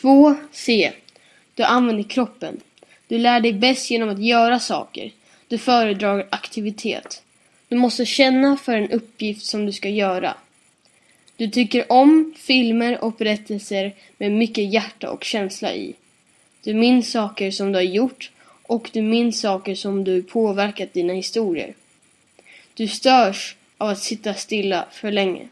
2. C. Du använder kroppen. Du lär dig bäst genom att göra saker. Du föredrar aktivitet. Du måste känna för en uppgift som du ska göra. Du tycker om filmer och berättelser med mycket hjärta och känsla i. Du minns saker som du har gjort och du minns saker som du påverkat dina historier. Du störs av att sitta stilla för länge.